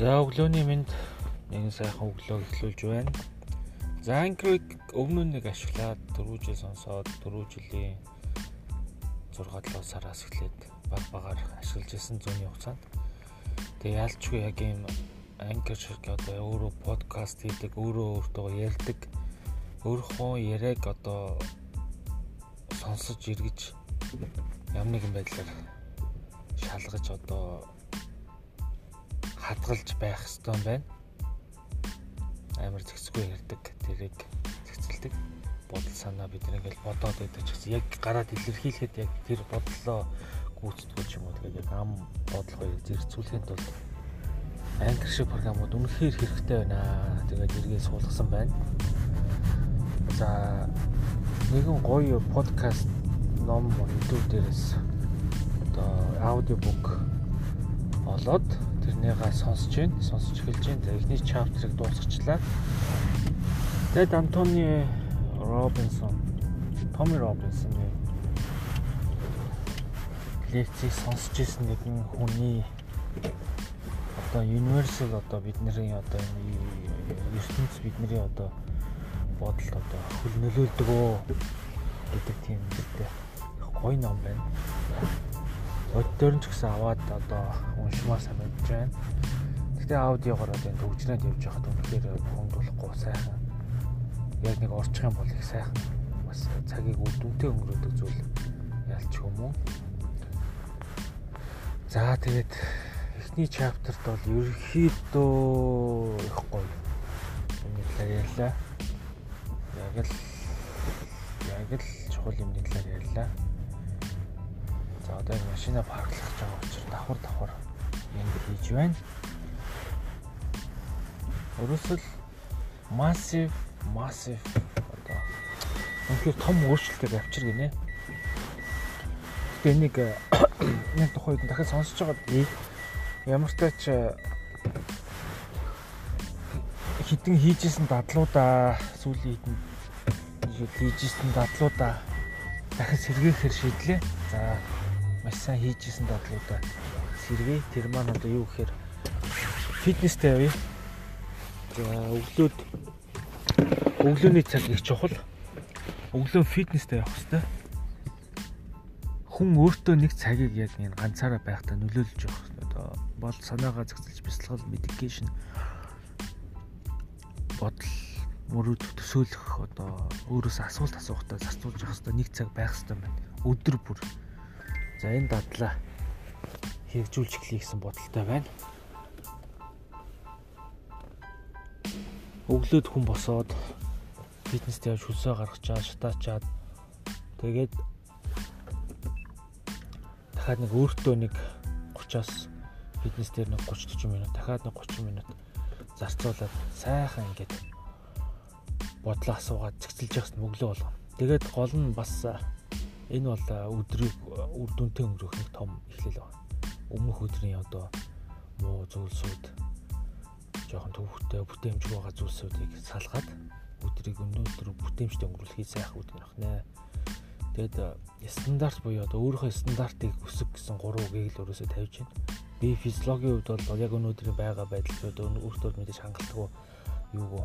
За өглөөний минь нэгэн сайхан өглөө эхлүүлж байна. За Anchor-ыг өмнө нэг ашиглаад 4 жил сонсоод 4 жилийн 6-7 сараас эхлээд баг багаар ашиглаж исэн зүүнний хугацаанд. Тэгээ ялчгүй яг юм Anchor шиг одоо өөрөө подкаст хийдэг, өөрөө өөртөө ярьдаг, өөрийнхөө яриаг одоо сонсож эргэж ямар нэгэн байдлаар шалгаж одоо хадгалж байх хэрэгтэй юм байна. Амар зэгцгүй ярьдаг, тэрийг зэгцэлдэг бодол санаа бид нэг л бодоод байдаг ч гэсэн яг гараад илэрхийлэхэд яг тэр бодлоо гүйцэтгэж юм уу тэгээд яг ам бодлогоо зэрэгцүүлэхэд бол англи шиг програмууд үнэхээр хэрэгтэй байна. Тэгээд эргээ суулгасан байна. За нэгэн гоё подкаст ном YouTube дээрээс одоо аудиобук олоод тэрнийгаа сонсож байна. Сонсож эхэлж байна. За эхний чаптерыг дуусгачлаа. Тэгэд Антони Робинсон, Томи Робинсоны лекцийг сонсож исэн нэгэн хүний одоо universal одоо бидний одоо ертөнц бидний одоо бодолд одоо хөл нөлөөлдөг өө гэдэг тийм үүрэгтэй гоё ном байна өдөр нь ч гэсэн аваад одоо уншмаар санагдаж байна. Гэтэ аудиогоор одоо төгжрээд явж байхад үнэхээр хөнгөлөхгүй сайхан. Яг нэг орчих юм бол их сайхан. Бас цагийг үдүнтэй өнгөрөөдөг зүйл ялч уу? За тэгээд эхний чаптерт бол ерөөхдөө их гоё. Үүний талаар ярьлаа. Яг л яг л чухал юмны талаар ярьлаа. За одоо энэ машина парклах гэж байгаа учраас давхар давхар юм хийж байна. Өөрөөсөл massive massive одоо үнэхээр том өөрчлөлтөд авчир гинэ. Тэгээ нэг нэг тухайд дахиад сонсож байгаа ямар ч тач хитэн хийжсэн дадлуудаа сүүлийн хитэн хийжсэн дадлуудаа дахиад сэргээхээр шийдлээ. За маш сайн хийжсэн дадлуудаа сэргээ. Тэр маань одоо юу гэхээр фитнестэй явъя. За өглөөд өглөөний цаг их чухал. Өглөө фитнестэй явах хэрэгтэй. Хүн өөртөө нэг цагийг яг энэ ганцаараа байхдаа нөлөөлж явах хэрэгтэй. Одоо бол санаагаа зэгцэлж бясалгал медикейшн бодол мөрөд төсөөлөх одоо өөрөөсөө асуулт асуухтаа зарцуулж явах хэрэгтэй нэг цаг байх хэрэгтэй байна. Өдөр бүр За энэ дадлаа хэрэгжүүлж эхлэе гэсэн бодолтой байна. Өглөөд хүн босоод фитнест явж хөлсөө гаргачаад шатаачаад тэгээд дахиад нэг өөртөө нэг 30-аас фитнес дээр нэг 30 40 минут дахиад нэг 30 минут зарцуулаад сайхан ингээд бодлоо асуугаад цэгцэлж явах мөглөө болгоно. Тэгээд гол нь бас Энэ бол өдрийг үр дүнтэй өнгөрөх нэг том эхлэл байна. Өмнөх өдрийн одоо муу зүйлсүүд жоохон төвхтэй бүтээмжгүй байгаа зүйлсүүдийг салгаад өдрийг өнөөдөр бүтээмжтэй өнгөрүүлэхийг сайхан үтгэх нэ. Тэгэд стандарт буюу одоо өөрийнхөө стандартыг өсөх гэсэн 3 үгийг л өөрөөсөө тавьж байна. Би физиологийн хувьд бол яг өнөөдрийн байгаа байдал одоо өөртөө мэдээж хангалттай юу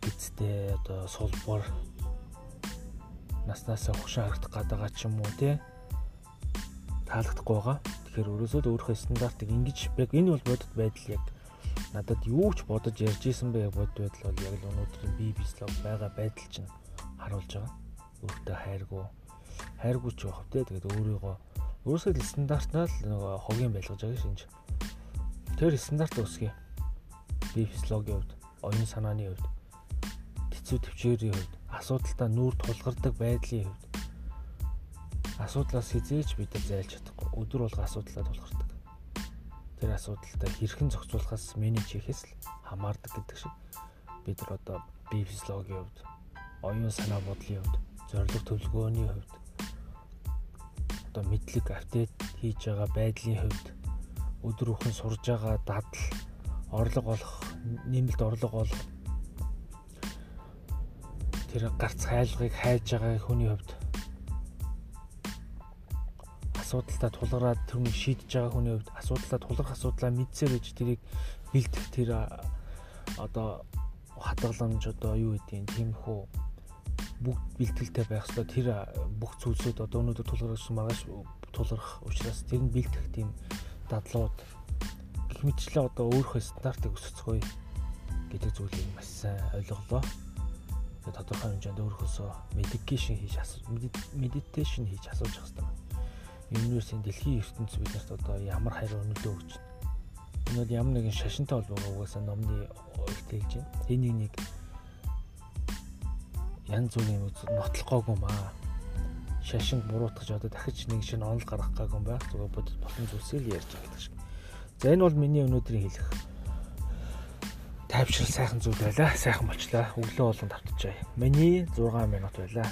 гизтэй одоо сулбар наснасаа хөшөө харагдах гадаага ч юм уу те таалагдахгүй байгаа. Тэгэхээр өрөөсөө өөрийнхөө стандартыг ингэж яг энэ бол бодит байдал яг надад юу ч бодож ярьж исэн бэ бодит байдал бол яг л өнөөдрийн би бислог байгаа байдал чинь харуулж байгаа. Өөртөө хайргуу хайргуу ч байх те тэгээд өөрийгөө өөрөөсөө стандартнаа л нөгөө хогийн байлгаж байгаа шинж. Тэр стандарт өсгий. Би физиологийн хувьд, оюун санааны хувьд, тэцүү төвчээрийн хувьд асуудалтай нүүр тулгардаг байдлын хувьд асуудлаас хизээч бид нар зайлж чадахгүй өдөр болго асуудалтай тулгардаг. Тэр асуудалтай хэрхэн зохицуулахаас менеж хийхээс л хамаардаг гэдэг шиг бид нар одоо бие физиологийн хувьд, оюун санаа бодлын хувьд, зорилго төлөвлөгөөний хувьд одоо мэдлэг апдейт хийж байгаа байдлын хувьд өдөр бүхэн сурж байгаа дадал, орлого олох, нэмэлт орлого олох тэр гарц хайлгыг хайж байгаа хүний хувьд асуудалтай тулгараад тэрнийг шийдэж байгаа хүний хувьд асуудалтай тулгарх асуудлаа мэдсээр үж тэрийг бэлдэх тэр одоо хадгаламж одоо юу гэдгийг тиймхүү бүгд бэлтгэлтэй байх хэрэгтэй тэр бүх зүйлсүүд одоо өнөөдөр тулгарсан маргааш тулгарх учраас тэр нь бэлтэх тийм дадлууд гэх мэтчлээ одоо өөрийнхөө стандартыг өсгөцгөөе гэдэг зүйлийг маш сайн ойлголоо. Тодорхой хэмжээнд өөрөөсөө медикейшн хийж медитейшн хийж асууж явах хэрэгтэй. Юунээсийн дэлхийн ертөнц биднэрт одоо ямар хариу нөлөө өгч байна. Энэ бол ямар нэгэн шашинтай холбоогүй угаасаа номны ихтэйж байна. Энийг нэг янз бүрийн үзэл нотлохгүйг юм аа. Шашин буруутгаж одоо дахиж нэг шинэ онол гаргах гайгүй байх. Зүгээр бодит болсон зүйлсийг ярьж байгаа гэдэг шиг. За энэ бол миний өнөөдрийн хэлэх тайвшрал сайхан зүйл байлаа. Сайхан болчлаа. Өглөө болгон давтчихъя. Миний 6 минут байлаа.